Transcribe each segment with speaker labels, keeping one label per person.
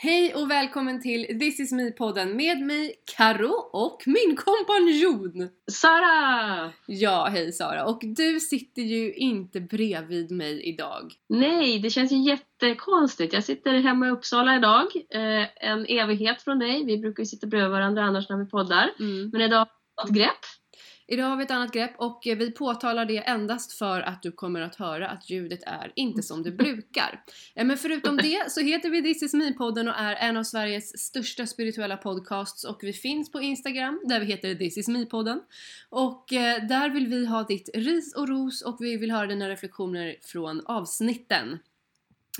Speaker 1: Hej och välkommen till This is me-podden med mig, Karo och min kompanjon
Speaker 2: Sara!
Speaker 1: Ja, hej Sara. Och du sitter ju inte bredvid mig idag.
Speaker 2: Nej, det känns ju jättekonstigt. Jag sitter hemma i Uppsala idag, eh, en evighet från dig. Vi brukar ju sitta bredvid varandra annars när vi poddar.
Speaker 1: Mm.
Speaker 2: Men idag har vi ett grepp.
Speaker 1: Idag har vi ett annat grepp och vi påtalar det endast för att du kommer att höra att ljudet är inte som det brukar. Eh, Men förutom det så heter vi This is me-podden och är en av Sveriges största spirituella podcasts och vi finns på Instagram där vi heter This is me-podden. Och eh, där vill vi ha ditt ris och ros och vi vill höra dina reflektioner från avsnitten.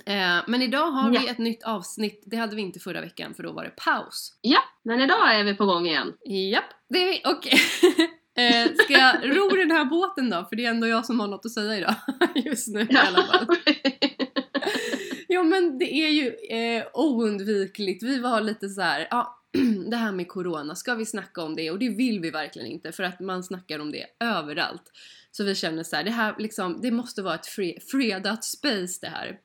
Speaker 1: Eh, Men idag har vi
Speaker 2: Ja.
Speaker 1: ett nytt avsnitt, det hade vi inte förra veckan för då var det paus.
Speaker 2: Ja, men idag är vi på gång igen.
Speaker 1: Japp, det är vi. Och eh, ska jag ro den här båten då? För det är ändå jag som har något att säga idag. Just nu i alla fall. Jo men det är ju eh, oundvikligt. Vi var lite så här, ja det här med corona, ska vi snacka om det? Och det vill vi verkligen inte för att man snackar om det överallt. Så vi känner så här, det här liksom, det måste vara ett fre- fredat space det här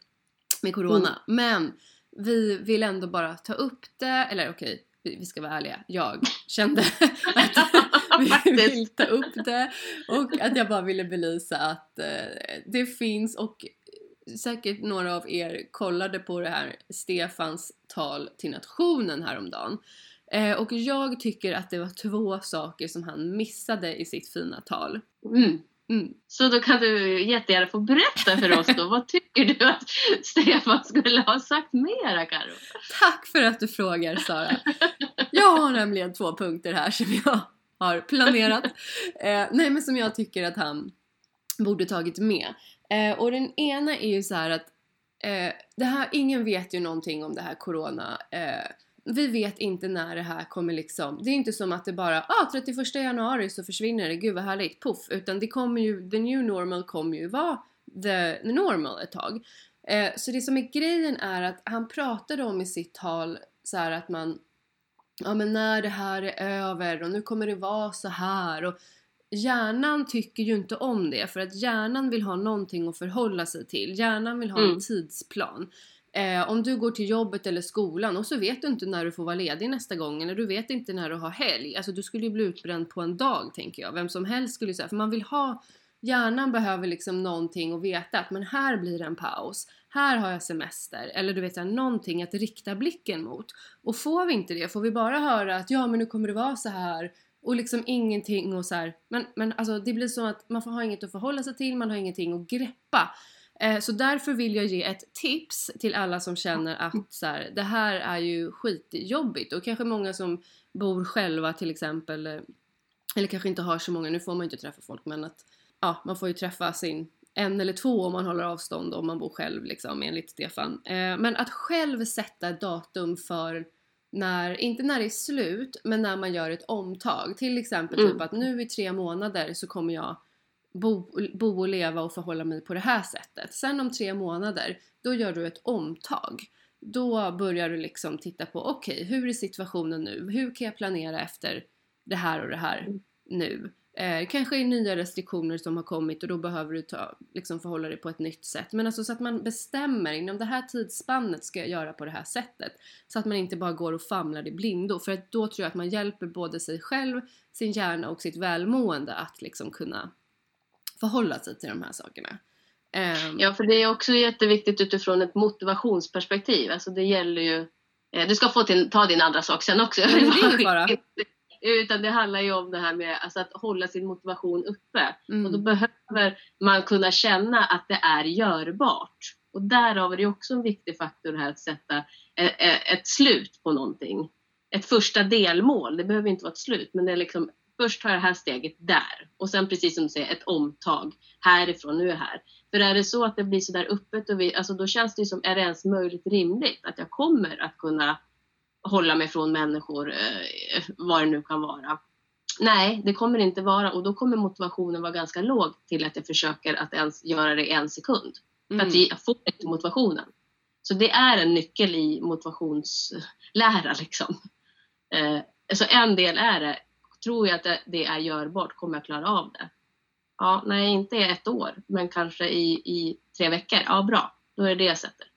Speaker 1: med corona. Men vi vill ändå bara ta upp det, eller okej, vi, vi ska vara ärliga. Jag kände att vi vill ta upp det och att jag bara ville belysa att eh, det finns och säkert några av er kollade på det här Stefans tal till nationen häromdagen. Eh, och jag tycker att det var två saker som han missade i sitt fina tal.
Speaker 2: Mm.
Speaker 1: Mm.
Speaker 2: Så då kan du jättegärna få berätta för oss då. Vad tycker du att Stefan skulle ha sagt mera, Karo?
Speaker 1: Tack för att du frågar Sara. Jag har nämligen två punkter här som jag har planerat. Eh, nej men som jag tycker att han borde tagit med. Eh, och den ena är ju så här att eh, det här, ingen vet ju någonting om det här corona. Eh, vi vet inte när det här kommer liksom, det är inte som att det bara ah 31 januari så försvinner det, gud vad härligt, puff. Utan det kommer ju, the new normal kommer ju vara the normal ett tag. Eh, så det som är grejen är att han pratade om i sitt tal så här att man ja men när det här är över och nu kommer det vara så här och hjärnan tycker ju inte om det för att hjärnan vill ha någonting att förhålla sig till. Hjärnan vill ha en
Speaker 2: Mm.
Speaker 1: tidsplan. Eh, om du går till jobbet eller skolan och så vet du inte när du får vara ledig nästa gång eller du vet inte när du har helg. Alltså du skulle ju bli utbränd på en dag tänker jag. Vem som helst skulle säga. För man vill ha Hjärnan behöver liksom någonting att veta att men här blir det en paus. Här har jag semester. Eller du vet så någonting att rikta blicken mot. Och får vi inte det, får vi bara höra att ja men nu kommer det vara så här och liksom ingenting och så här. Men, men alltså det blir så att man får ha inget att förhålla sig till, man har ingenting att greppa. Eh, så därför vill jag ge ett tips till alla som känner att så här, det här är ju skitjobbigt och kanske många som bor själva till exempel eh, eller kanske inte har så många, nu får man ju inte träffa folk men att ja, man får ju träffa sin en eller två om man håller avstånd om man bor själv liksom enligt Stefan. Eh, men att själv sätta ett datum för när, inte när det är slut, men när man gör ett omtag. Till exempel
Speaker 2: Mm.
Speaker 1: typ att nu i tre månader så kommer jag bo, bo och leva och förhålla mig på det här sättet. Sen om tre månader, då gör du ett omtag. Då börjar du liksom titta på, okej, hur är situationen nu? Hur kan jag planera efter det här och det här
Speaker 2: Mm.
Speaker 1: nu? Eh, kanske är nya restriktioner som har kommit och då behöver du ta, liksom förhålla dig på ett nytt sätt. Men alltså så att man bestämmer inom det här tidsspannet ska jag göra på det här sättet. Så att man inte bara går och famlar i blindo. För att då tror jag att man hjälper både sig själv, sin hjärna och sitt välmående att liksom kunna förhålla sig till de här sakerna. Ehm,
Speaker 2: Ja, för det är också jätteviktigt utifrån ett motivationsperspektiv. Alltså det gäller ju... Eh, du ska få till, ta din andra sak sen också.
Speaker 1: Är ingen fara.
Speaker 2: Utan det handlar ju om det här med alltså att hålla sin motivation uppe.
Speaker 1: mm,
Speaker 2: Och då behöver man kunna känna att det är görbart. Och därav är det också en viktig faktor här att sätta e- e- ett slut på någonting. Ett första delmål, det behöver inte vara ett slut, men det är liksom först tar jag det här steget där och sen precis som du säger ett omtag härifrån, nu är här. För är det så att det blir så där öppet och vi, alltså då känns det ju som, är det ens möjligt rimligt att jag kommer att kunna hålla mig från människor, eh, vad det nu kan vara. Nej, det kommer det inte vara och då kommer motivationen vara ganska låg till att jag försöker att ens göra det i en sekund. För
Speaker 1: mm,
Speaker 2: att jag får inte motivationen. Så det är en nyckel i motivationslära liksom. Eh, så en del är det, tror jag att det, det är görbart, kommer jag klara av det? Ja, nej, inte i ett år, men kanske i, i tre veckor. Ja, bra, då är det det jag sätter.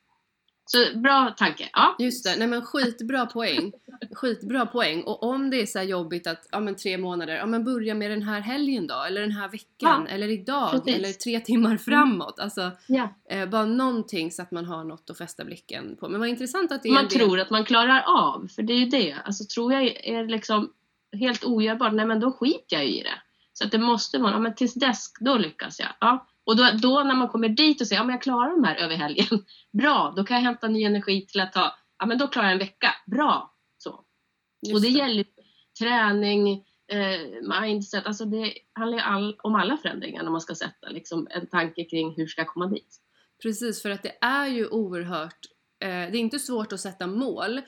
Speaker 2: Så bra tanke. Ja.
Speaker 1: Just det, nej men skitbra poäng. Skitbra poäng. Och om det är så jobbigt att, ja men tre månader, ja men börja med den här helgen då, eller den här veckan,
Speaker 2: Ja,
Speaker 1: eller idag,
Speaker 2: precis.
Speaker 1: eller tre timmar framåt. Alltså,
Speaker 2: Ja.
Speaker 1: eh, bara någonting så att man har något att fästa blicken på. Men vad intressant att det är
Speaker 2: Man
Speaker 1: del-
Speaker 2: tror att man klarar av, för det är ju det. Alltså tror jag är liksom helt ogörbart, nej men då skiter jag ju i det. Så att det måste vara, ja men tills dess, då lyckas jag. Ja. Och då, då när man kommer dit och säger, ja men jag klarar de här över helgen. Bra, då kan jag hämta ny energi till att ta, ja men då klarar jag en vecka. Bra! Så.
Speaker 1: Just
Speaker 2: Och det gäller träning, eh, mindset, alltså det handlar ju all, om alla förändringar när man ska sätta liksom, en tanke kring hur ska jag komma dit.
Speaker 1: Precis, för att det är ju oerhört... Eh, det är inte svårt att sätta mål.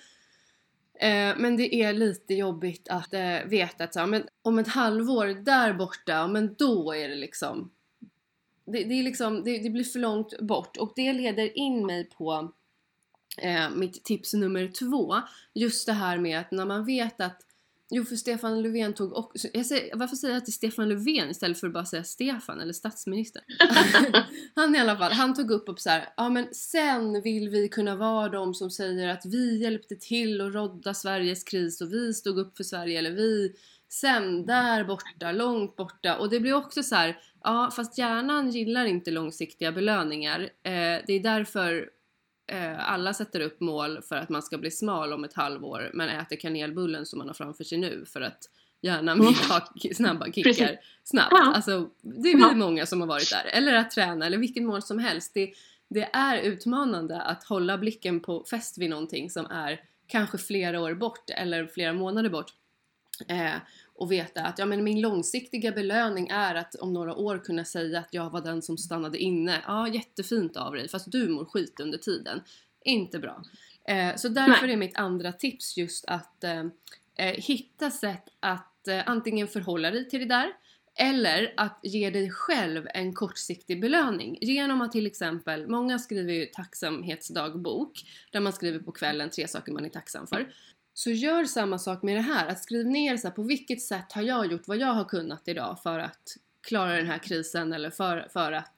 Speaker 1: Eh, men det är lite jobbigt att eh, veta att så, men om ett halvår där borta, men då är det liksom... Det, det, är liksom det, det blir för långt bort och det leder in mig på eh, mitt tips nummer två. Just det här med att när man vet att Jo, för Stefan Löfven tog också... Jag säger, varför säger jag till Stefan Löfven istället för att bara säga Stefan eller statsministern? han i alla fall, han tog upp och så här, ja men sen vill vi kunna vara de som säger att vi hjälpte till och rodda Sveriges kris och vi stod upp för Sverige eller vi sen där borta, långt borta och det blir också så här, ja fast hjärnan gillar inte långsiktiga belöningar. Eh, det är därför eh, alla sätter upp mål för att man ska bli smal om ett halvår men äter kanelbullen som man har framför sig nu för att hjärnan vill ha k- snabba kickar
Speaker 2: Precis.
Speaker 1: snabbt.
Speaker 2: Ja.
Speaker 1: Alltså, det är
Speaker 2: Ja.
Speaker 1: många som har varit där. Eller att träna eller vilket mål som helst. Det, det är utmanande att hålla blicken på fäst vid någonting som är kanske flera år bort eller flera månader bort. Eh, och veta att ja, men min långsiktiga belöning är att om några år kunna säga att jag var den som stannade inne. Ja, jättefint av dig, fast du mår skit under tiden. Inte bra. Eh, så därför
Speaker 2: Nej.
Speaker 1: är mitt andra tips just att eh, eh, hitta sätt att eh, antingen förhålla dig till det där eller att ge dig själv en kortsiktig belöning genom att till exempel, många skriver ju tacksamhetsdagbok där man skriver på kvällen tre saker man är tacksam för. Så gör samma sak med det här, att skriv ner så här, på vilket sätt har jag gjort vad jag har kunnat idag för att klara den här krisen eller för, för att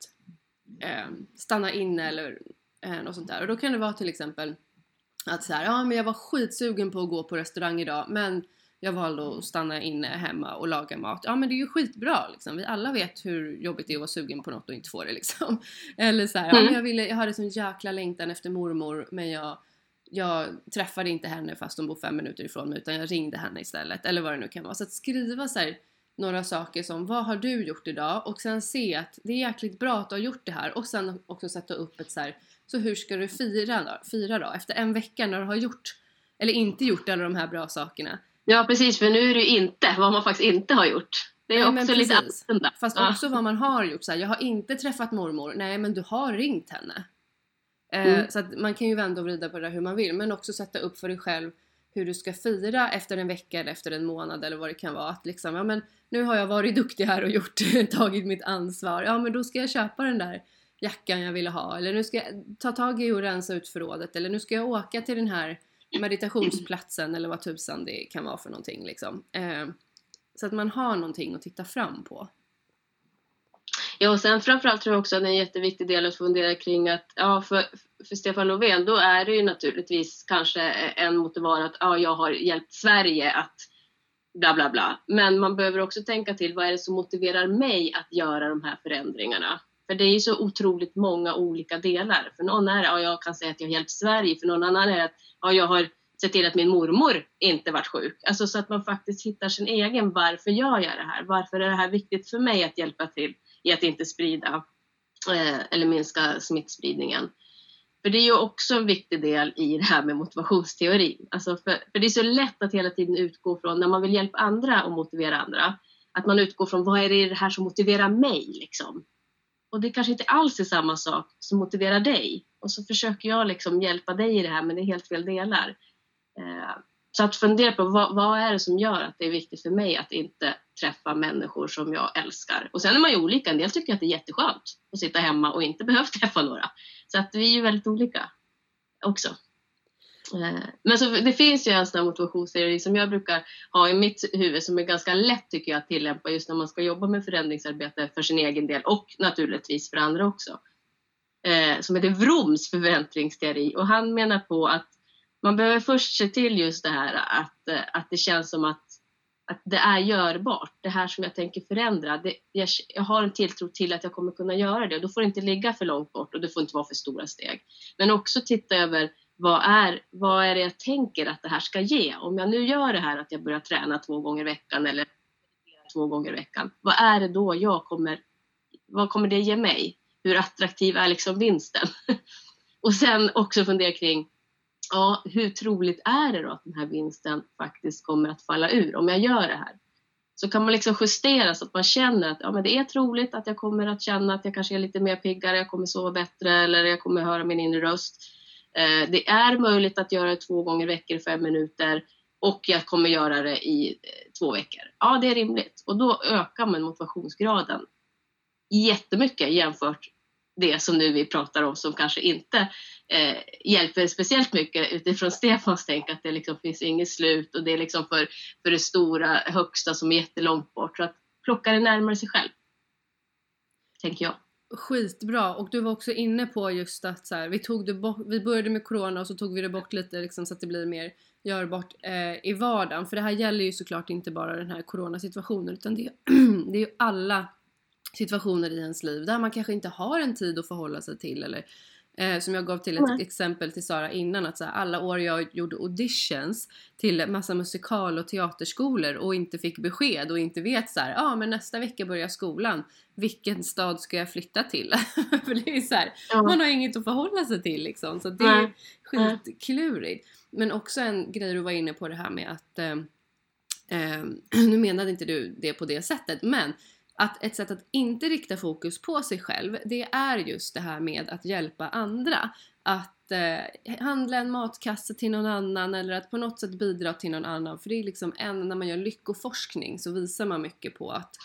Speaker 1: eh, stanna inne eller eh, något sånt där. Och då kan det vara till exempel att så här, ja men jag var skitsugen på att gå på restaurang idag men jag valde att stanna inne hemma och laga mat. Ja men det är ju skitbra liksom. Vi alla vet hur jobbigt det är att vara sugen på något och inte få det liksom. Eller så här, ja,
Speaker 2: Mm.
Speaker 1: men jag, ville, jag hade sån jäkla längtan efter mormor men jag, jag träffade inte henne fast hon bor fem minuter ifrån mig utan jag ringde henne istället. Eller vad det nu kan vara. Så att skriva så här, några saker som vad har du gjort idag och sen se att det är jäkligt bra att du har gjort det här och sen också sätta upp ett så här så hur ska du fira då? Fira då? Efter en vecka när du har gjort eller inte gjort alla de här bra sakerna.
Speaker 2: Ja precis, för nu är det ju inte vad man faktiskt inte har gjort. Det är
Speaker 1: Nej,
Speaker 2: också lite annorlunda.
Speaker 1: Fast
Speaker 2: Ja.
Speaker 1: också vad man har gjort. Så här, jag har inte träffat mormor. Nej, men du har ringt henne.
Speaker 2: Mm.
Speaker 1: Eh, så att man kan ju vända och vrida på det där hur man vill. Men också sätta upp för dig själv hur du ska fira efter en vecka eller efter en månad eller vad det kan vara. Att liksom, ja men nu har jag varit duktig här och gjort, tagit mitt ansvar. Ja men då ska jag köpa den där jackan jag ville ha. Eller nu ska jag ta tag i och rensa ut förrådet. Eller nu ska jag åka till den här meditationsplatsen eller vad tusan det kan vara för någonting liksom. Eh, så att man har någonting att titta fram på.
Speaker 2: Ja, och sen framförallt tror jag också att det är en jätteviktig del att fundera kring att ja, för, för Stefan Löfven då är det ju naturligtvis kanske en motivation att ja, jag har hjälpt Sverige att bla bla bla. Men man behöver också tänka till vad är det som motiverar mig att göra de här förändringarna? För det är ju så otroligt många olika delar. För någon är det, ja, jag kan säga att jag har hjälpt Sverige. För någon annan är det att ja, jag har sett till att min mormor inte varit sjuk. Alltså så att man faktiskt hittar sin egen, varför gör jag det här? Varför är det här viktigt för mig att hjälpa till i att inte sprida eh, eller minska smittspridningen? För det är ju också en viktig del i det här med motivationsteorin. Alltså för, för det är så lätt att hela tiden utgå från, när man vill hjälpa andra och motivera andra, att man utgår från vad är det i det här som motiverar mig? Liksom? Och det kanske inte alls är samma sak som motiverar dig. Och så försöker jag liksom hjälpa dig i det här, men det är helt fel delar. Eh, så att fundera på vad, vad är det som gör att det är viktigt för mig att inte träffa människor som jag älskar. Och sen är man ju olika. En del tycker att det är jätteskönt att sitta hemma och inte behöva träffa några. Så att vi är ju väldigt olika också. Eh, men så det finns ju en sån här motivationsteori som jag brukar ha i mitt huvud som är ganska lätt tycker jag att tillämpa just när man ska jobba med förändringsarbete för sin egen del och naturligtvis för andra också. Eh, som heter Vroms förväntningsteori och han menar på att man behöver först se till just det här att, eh, att det känns som att, att det är görbart. Det här som jag tänker förändra. Det, jag, jag, har en tilltro till att jag kommer kunna göra det. Då får det inte ligga för långt bort och det får inte vara för stora steg. Men också titta över vad är, vad är det jag tänker att det här ska ge? Om jag nu gör det här att jag börjar träna två gånger i veckan eller två gånger i veckan. Vad är det då jag kommer, vad kommer det ge mig? Hur attraktiv är liksom vinsten? och sen också fundera kring ja, hur troligt är det då att den här vinsten faktiskt kommer att falla ur om jag gör det här? Så kan man liksom justera så att man känner att ja, men det är troligt att jag kommer att känna att jag kanske är lite mer piggare, jag kommer sova bättre eller jag kommer höra min inre röst. Eh, det är möjligt att göra det två gånger i veckan i fem minuter och jag kommer göra det i eh, två veckor. Ja, det är rimligt och då ökar man motivationsgraden jättemycket jämfört det som nu vi pratar om som kanske inte eh, hjälper speciellt mycket utifrån Stefans tänk att det liksom finns inget slut och det är liksom för, för det stora högsta som är jättelångt bort. Så att plocka det närmare sig själv. Tänker jag.
Speaker 1: Skitbra och du var också inne på just att så här, vi, tog det bort, vi började med corona och så tog vi det bort lite liksom, så att det blir mer görbart eh, i vardagen. För det här gäller ju såklart inte bara den här coronasituationen utan det, det är ju alla situationer i ens liv där man kanske inte har en tid att förhålla sig till eller Eh, som jag gav till ett mm. exempel till Sara innan att så här, alla år jag gjorde auditions till massa musikal och teaterskolor och inte fick besked och inte vet så ja ah, men nästa vecka börjar skolan. Vilken stad ska jag flytta till? För det är så här, mm. man har inget att förhålla sig till liksom så det är mm. skitklurigt. Men också en grej du var inne på det här med att eh, eh, nu menade inte du det på det sättet men att ett sätt att inte rikta fokus på sig själv det är just det här med att hjälpa andra. Att eh, handla en matkasse till någon annan eller att på något sätt bidra till någon annan. För det är liksom en, när man gör lyckoforskning så visar man mycket på att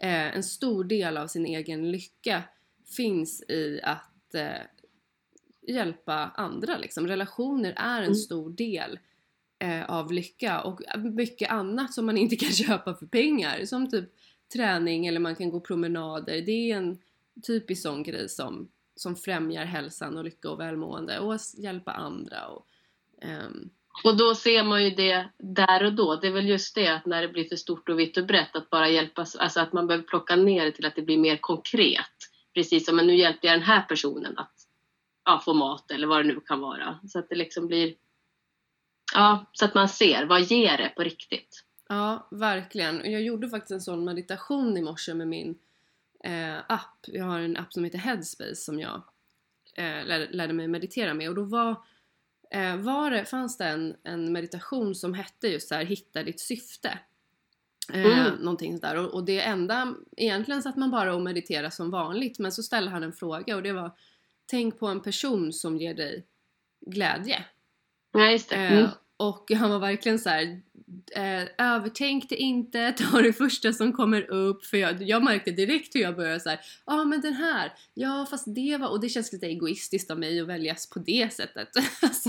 Speaker 1: eh, en stor del av sin egen lycka finns i att eh, hjälpa andra liksom. Relationer är en mm. stor del eh, av lycka och mycket annat som man inte kan köpa för pengar. Som typ träning eller man kan gå promenader. Det är en typisk sån grej som, som främjar hälsan och lycka och välmående och hjälpa andra. Och, um...
Speaker 2: och då ser man ju det där och då. Det är väl just det att när det blir för stort och vitt och brett att bara hjälpas, alltså att man behöver plocka ner det till att det blir mer konkret. Precis som, men nu hjälpte jag den här personen att ja, få mat eller vad det nu kan vara. Så att det liksom blir, ja, så att man ser, vad ger det på riktigt?
Speaker 1: Ja, verkligen. Jag gjorde faktiskt en sån meditation i morse med min eh, app. Jag har en app som heter Headspace som jag eh, lärde, lärde, mig meditera med och då var, eh, var det, fanns det en, en meditation som hette just så här, hitta ditt syfte. Eh, mm. Någonting sådär och, och det enda, egentligen satt man bara och mediterade som vanligt men så ställde han en fråga och det var Tänk på en person som ger dig glädje.
Speaker 2: Ja, just det. Eh, mm.
Speaker 1: och han var verkligen så här, eh, övertänk det inte, ta det första som kommer upp. För jag, jag märkte direkt hur jag började såhär, ja ah, men den här, ja fast det var, och det känns lite egoistiskt av mig att väljas på det sättet.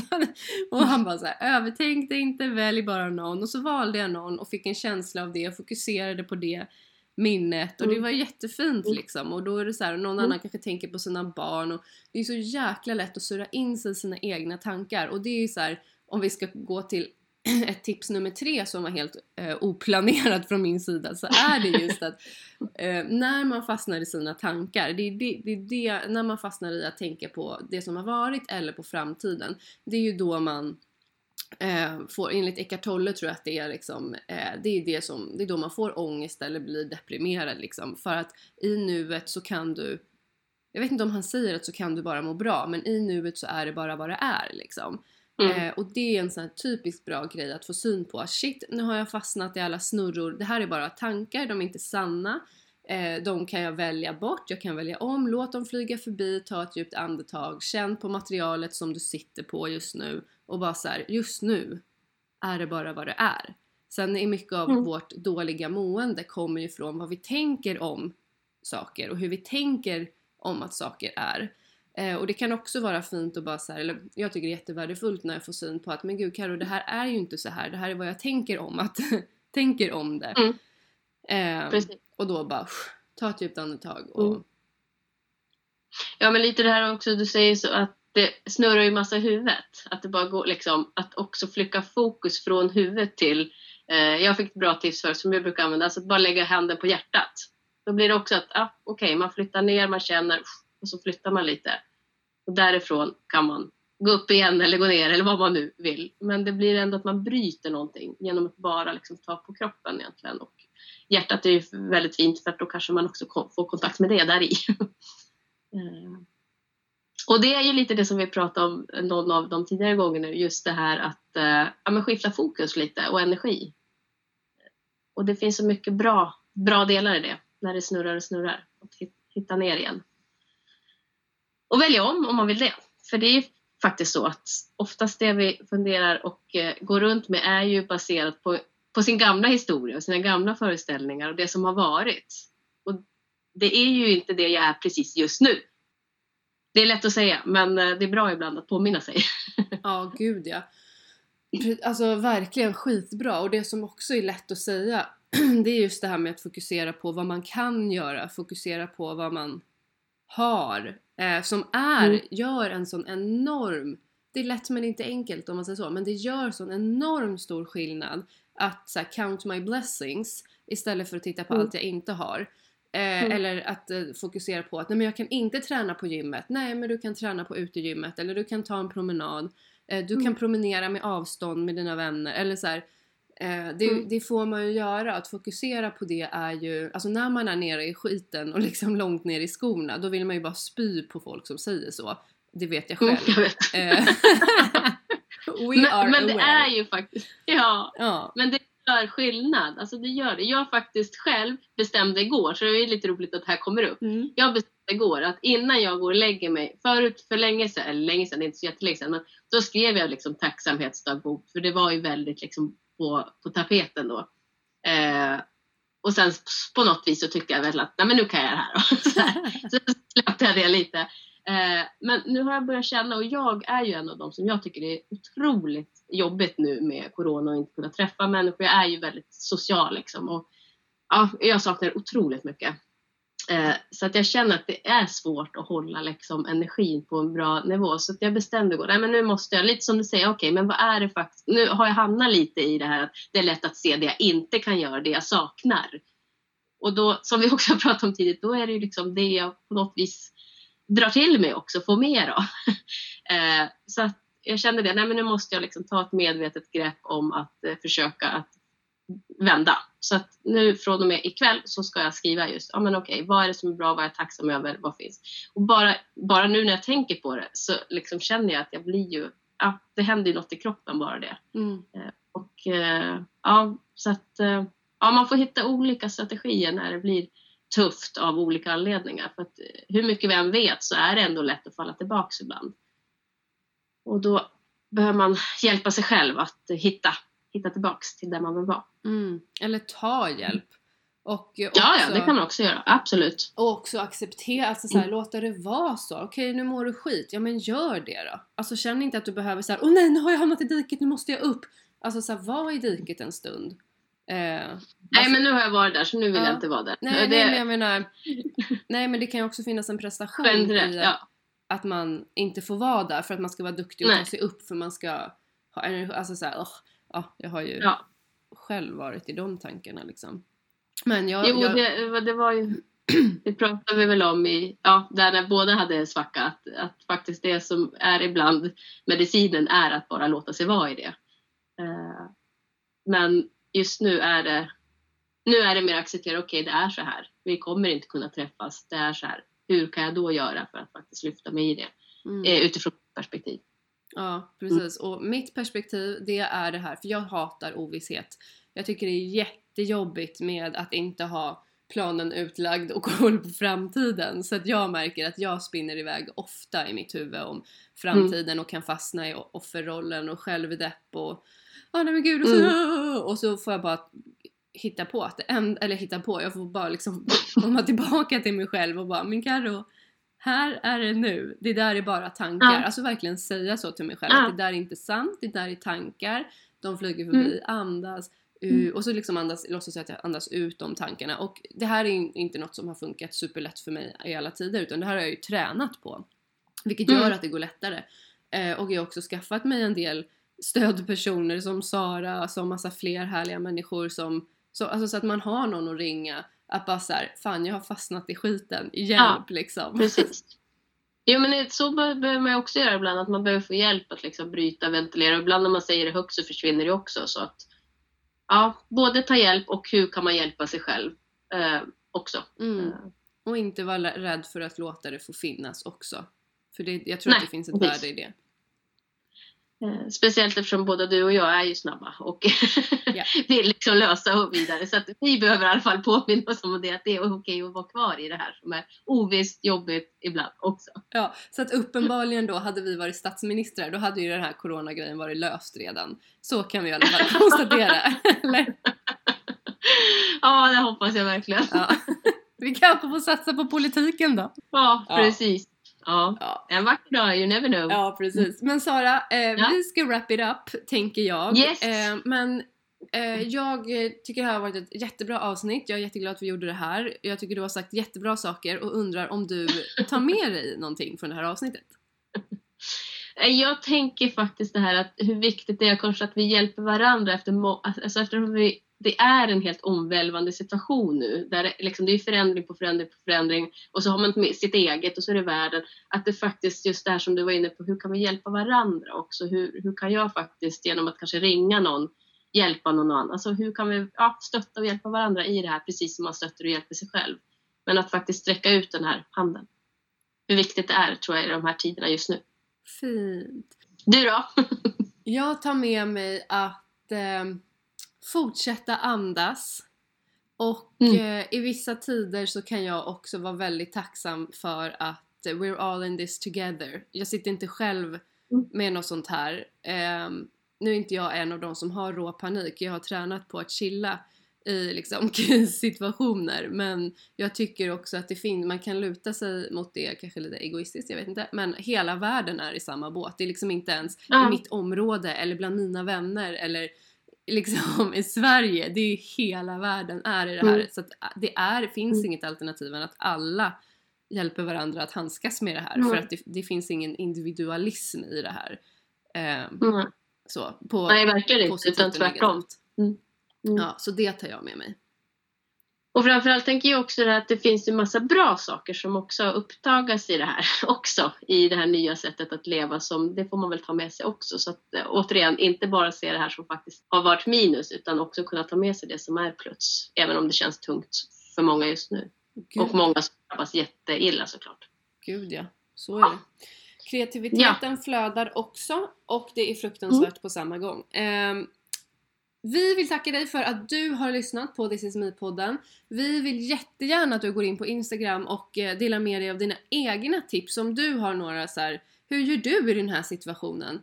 Speaker 1: och han bara såhär, övertänk det inte, välj bara någon. Och så valde jag någon och fick en känsla av det och fokuserade på det minnet och det mm. var jättefint mm. liksom och då är det så här, någon mm. annan kanske tänker på sina barn och det är så jäkla lätt att surra in sig i sina egna tankar och det är ju så här, om vi ska gå till ett tips nummer tre som var helt eh, oplanerat från min sida så är det just att eh, när man fastnar i sina tankar, det är det, det är det, när man fastnar i att tänka på det som har varit eller på framtiden, det är ju då man eh, får, enligt Eckart Tolle tror jag att det är liksom, eh, det är det som, det är då man får ångest eller blir deprimerad liksom. För att i nuet så kan du, jag vet inte om han säger att så kan du bara må bra, men i nuet så är det bara vad det är liksom. Mm. Eh, och det är en sån här typiskt bra grej att få syn på. Shit, nu har jag fastnat i alla snurror. Det här är bara tankar, de är inte sanna. Eh, de kan jag välja bort, jag kan välja om, låt dem flyga förbi, ta ett djupt andetag, känn på materialet som du sitter på just nu och bara så här, just nu är det bara vad det är. Sen är mycket av mm. vårt dåliga mående kommer ju från vad vi tänker om saker och hur vi tänker om att saker är. Eh, och det kan också vara fint att bara så här, eller jag tycker det är jättevärdefullt när jag får syn på att men gud Karo det här är ju inte så här. det här är vad jag tänker om att tänker om det. Mm. Eh, och då bara ta ett djupt andetag och
Speaker 2: mm. Ja, men lite det här också, du säger så att det snurrar ju massa i huvudet. Att det bara går liksom, att också flytta fokus från huvudet till, eh, jag fick ett bra tips för som jag brukar använda, alltså att bara lägga handen på hjärtat. Då blir det också att, ah, okej, okay, man flyttar ner, man känner och så flyttar man lite. Och därifrån kan man gå upp igen eller gå ner eller vad man nu vill. Men det blir ändå att man bryter någonting genom att bara liksom ta på kroppen egentligen. Och hjärtat är ju väldigt fint för att då kanske man också får kontakt med det där i. Eh. Och det är ju lite det som vi pratade om någon av de tidigare gångerna, just det här att eh, ja, men skifta fokus lite och energi. Och det finns så mycket bra, bra delar i det, när det snurrar och snurrar. att hitta ner igen. Och välja om om man vill det. För det är faktiskt så att oftast det vi funderar och eh, går runt med är ju baserat på, på sin gamla historia och sina gamla föreställningar och det som har varit. Och det är ju inte det jag är precis just nu. Det är lätt att säga men eh, det är bra ibland att påminna sig.
Speaker 1: Ja, gud ja. Alltså verkligen skitbra och det som också är lätt att säga det är just det här med att fokusera på vad man kan göra, fokusera på vad man har eh, som är, mm. gör en sån enorm det är lätt men inte enkelt om man säger så, men det gör sån enorm stor skillnad att så här, count my blessings istället för att titta på mm. allt jag inte har. Eh, mm. Eller att eh, fokusera på att nej men jag kan inte träna på gymmet. Nej men du kan träna på utegymmet eller du kan ta en promenad. Eh, du mm. kan promenera med avstånd med dina vänner eller så här, det, mm. det, får man ju göra, att fokusera på det är ju, alltså när man är nere i skiten och liksom långt ner i skorna då vill man ju bara spy på folk som säger så. Det vet jag själv. Mm, jag vet.
Speaker 2: Eh, men, men det är ju faktiskt, ja, ja. men det gör skillnad. Alltså det gör det. Jag faktiskt själv bestämde igår, så det är lite roligt att det här kommer upp. Mm. Jag bestämde igår att innan jag går och lägger mig, förut för länge sedan, eller länge sedan, inte så jättelänge sedan, men då skrev jag liksom tacksamhetsdagbok för det var ju väldigt liksom på, på tapeten då. Eh, och sen på något vis så tyckte jag väl att nej men nu kan jag det här. så, här. så släppte jag det lite. Eh, men nu har jag börjat känna, och jag är ju en av dem som jag tycker det är otroligt jobbigt nu med corona och inte kunna träffa människor. Jag är ju väldigt social liksom. Och, ja, jag saknar otroligt mycket. Eh, så att jag känner att det är svårt att hålla liksom, energin på en bra nivå. Så att jag bestämde igår, nej men nu måste jag, lite som du säger, okej okay, men vad är det faktiskt, nu har jag hamnat lite i det här att det är lätt att se det jag inte kan göra, det jag saknar. Och då, som vi också pratade pratat om tidigt, då är det ju liksom det jag på något vis drar till mig också, får mer av. eh, så att jag kände det, nej men nu måste jag liksom ta ett medvetet grepp om att eh, försöka att vända. Så att nu från och med ikväll så ska jag skriva just, ja men okej, vad är det som är bra, vad är jag tacksam över, vad finns? Och bara, bara nu när jag tänker på det så liksom känner jag att jag blir ju, ja det händer ju något i kroppen bara det. Mm. Eh, och eh, ja, så att eh, ja, man får hitta olika strategier när det blir tufft av olika anledningar. För att hur mycket vi än vet så är det ändå lätt att falla tillbaks ibland. Och då behöver man hjälpa sig själv att hitta hitta tillbaks till där man vill vara.
Speaker 1: Mm. Eller ta hjälp. Och också,
Speaker 2: ja, ja, det kan man också göra. Absolut.
Speaker 1: Och också acceptera, alltså såhär, mm. låta det vara så. Okej, nu mår du skit. Ja, men gör det då. Alltså känn inte att du behöver såhär, åh nej, nu har jag hamnat i diket, nu måste jag upp. Alltså såhär, var i diket en stund.
Speaker 2: Eh, nej alltså, men nu har jag varit där så nu vill ja, jag inte vara där.
Speaker 1: Nej, det... nej men jag menar, nej men det kan ju också finnas en prestation
Speaker 2: i ja.
Speaker 1: att man inte får vara där för att man ska vara duktig och nej. ta sig upp för man ska ha alltså såhär, oh, ja, jag har ju ja. själv varit i de tankarna liksom.
Speaker 2: Men jag... Jo, jag... Det, det var ju... Det pratade vi väl om i, ja, där när båda hade svacka, att, att faktiskt det som är ibland medicinen är att bara låta sig vara i det. Uh, men just nu är det, nu är det mer acceptera, okej okay, det är så här, vi kommer inte kunna träffas, det är så här, hur kan jag då göra för att faktiskt lyfta mig i det? Mm. Uh, utifrån perspektiv.
Speaker 1: Ja, precis. Och mitt perspektiv det är det här, för jag hatar ovisshet. Jag tycker det är jättejobbigt med att inte ha planen utlagd och koll på framtiden. Så att jag märker att jag spinner iväg ofta i mitt huvud om framtiden mm. och kan fastna i offerrollen och självdepp och ah, nej men gud och så, mm. och så får jag bara hitta på att det eller hitta på, jag får bara liksom komma tillbaka till mig själv och bara men Karo här är det nu, det där är bara tankar. Ja. Alltså verkligen säga så till mig själv. Ja. Att det där är inte sant, det där är tankar. De flyger förbi, mm. andas, Uh, och så liksom andas, låtsas jag att jag andas ut de tankarna. Och det här är inte något som har funkat superlätt för mig i alla tider utan det här har jag ju tränat på. Vilket gör
Speaker 2: Mm.
Speaker 1: att det går lättare. Eh, och jag har också skaffat mig en del stödpersoner som Sara, som massa fler härliga människor som, så, alltså så att man har någon att ringa. Att bara såhär, fan jag har fastnat i skiten, hjälp
Speaker 2: Ja,
Speaker 1: liksom.
Speaker 2: Precis. Jo men så be- behöver man ju också göra ibland, att man behöver få hjälp att liksom bryta, ventilera. Och ibland när man säger det högt så försvinner det också. Så att, ja, både ta hjälp och hur kan man hjälpa sig själv eh, också.
Speaker 1: Mm.
Speaker 2: Eh,
Speaker 1: Och inte vara rädd för att låta det få finnas också. För det, jag tror
Speaker 2: Nej,
Speaker 1: att det finns ett
Speaker 2: precis.
Speaker 1: värde i det.
Speaker 2: Eh, Speciellt eftersom både du och jag är ju snabba och
Speaker 1: Ja.
Speaker 2: vill liksom lösa och vidare. Så att vi behöver i alla fall påminna oss om det, att det är okej att vara kvar i det här som är ovisst, jobbigt ibland också.
Speaker 1: Ja, så att uppenbarligen då hade vi varit statsministrar då hade ju den här coronagrejen varit löst redan. Så kan vi i alla fall konstatera. Eller?
Speaker 2: Ja, det hoppas jag verkligen.
Speaker 1: Ja. Vi kanske får satsa på politiken då.
Speaker 2: Ja,
Speaker 1: Ja.
Speaker 2: precis. Ja.
Speaker 1: Ja,
Speaker 2: En vacker dag, you never know.
Speaker 1: ja precis. Men Sara, eh,
Speaker 2: Ja.
Speaker 1: vi ska wrap it up tänker jag.
Speaker 2: Yes.
Speaker 1: Eh, men eh, jag tycker det här har varit ett jättebra avsnitt. Jag är jätteglad att vi gjorde det här. Jag tycker du har sagt jättebra saker och undrar om du tar med dig någonting från det här avsnittet.
Speaker 2: Eh, Jag tänker faktiskt det här att hur viktigt det är kanske att vi hjälper varandra efter, alltså eftersom vi, det är en helt omvälvande situation nu. Där liksom, det är förändring på förändring på förändring och så har man sitt eget och så är det världen. Att det faktiskt just det här som du var inne på, hur kan vi hjälpa varandra också? Hur, hur kan jag faktiskt genom att kanske ringa någon hjälpa någon annan? Alltså hur kan vi ja, stötta och hjälpa varandra i det här precis som man stöttar och hjälper sig själv. Men att faktiskt sträcka ut den här handen. Hur viktigt det är tror jag i de här tiderna just nu.
Speaker 1: Fint.
Speaker 2: Du då?
Speaker 1: Jag tar med mig att eh, fortsätta andas. Och
Speaker 2: Mm.
Speaker 1: eh, i vissa tider så kan jag också vara väldigt tacksam för att eh, we're all in this together. Jag sitter inte själv
Speaker 2: Mm.
Speaker 1: med något sånt här. Ehm, nu är inte jag en av de som har rå panik. Jag har tränat på att chilla i liksom krissituationer. Men jag tycker också att det finns, man kan luta sig mot det, kanske lite egoistiskt, jag vet inte. Men hela världen är i samma båt. Det är liksom inte ens
Speaker 2: Ja.
Speaker 1: i mitt område eller bland mina vänner eller liksom i Sverige. Det är hela världen är i det här.
Speaker 2: Mm.
Speaker 1: Så att det är, finns
Speaker 2: Mm.
Speaker 1: inget alternativ än att alla hjälper varandra att handskas med det här.
Speaker 2: Mm.
Speaker 1: För att det, det finns ingen individualism i det här.
Speaker 2: Mm.
Speaker 1: så, på
Speaker 2: Nej, verkligen inte, utan tvärtom. Mm. Mm.
Speaker 1: Ja, så det tar jag med mig.
Speaker 2: Och framförallt tänker jag också att det finns ju massa bra saker som också upptagas i det här också. I det här nya sättet att leva som, det får man väl ta med sig också. Så att eh, återigen, inte bara se det här som faktiskt har varit minus utan också kunna ta med sig det som är plus. Även om det känns tungt för många just nu.
Speaker 1: Gud,
Speaker 2: Och många som drabbas jätteilla såklart.
Speaker 1: Gud ja, så är det. Kreativiteten flödar också och det är fruktansvärt
Speaker 2: Mm.
Speaker 1: på samma gång. Ehm, vi vill tacka dig för att du har lyssnat på This is me-podden. Vi vill jättegärna att du går in på Instagram och eh, delar med dig av dina egna tips om du har några så här, hur gör du i den här situationen?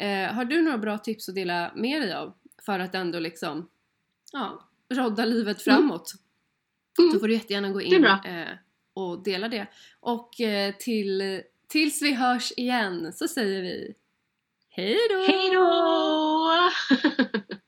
Speaker 1: Eh, har du några bra tips att dela med dig av för att ändå liksom, ja, rodda livet
Speaker 2: Mm.
Speaker 1: framåt?
Speaker 2: Mm.
Speaker 1: Då får du jättegärna gå in eh, och dela det. Och eh, till, tills vi hörs igen så säger vi Hej då!
Speaker 2: Hej då!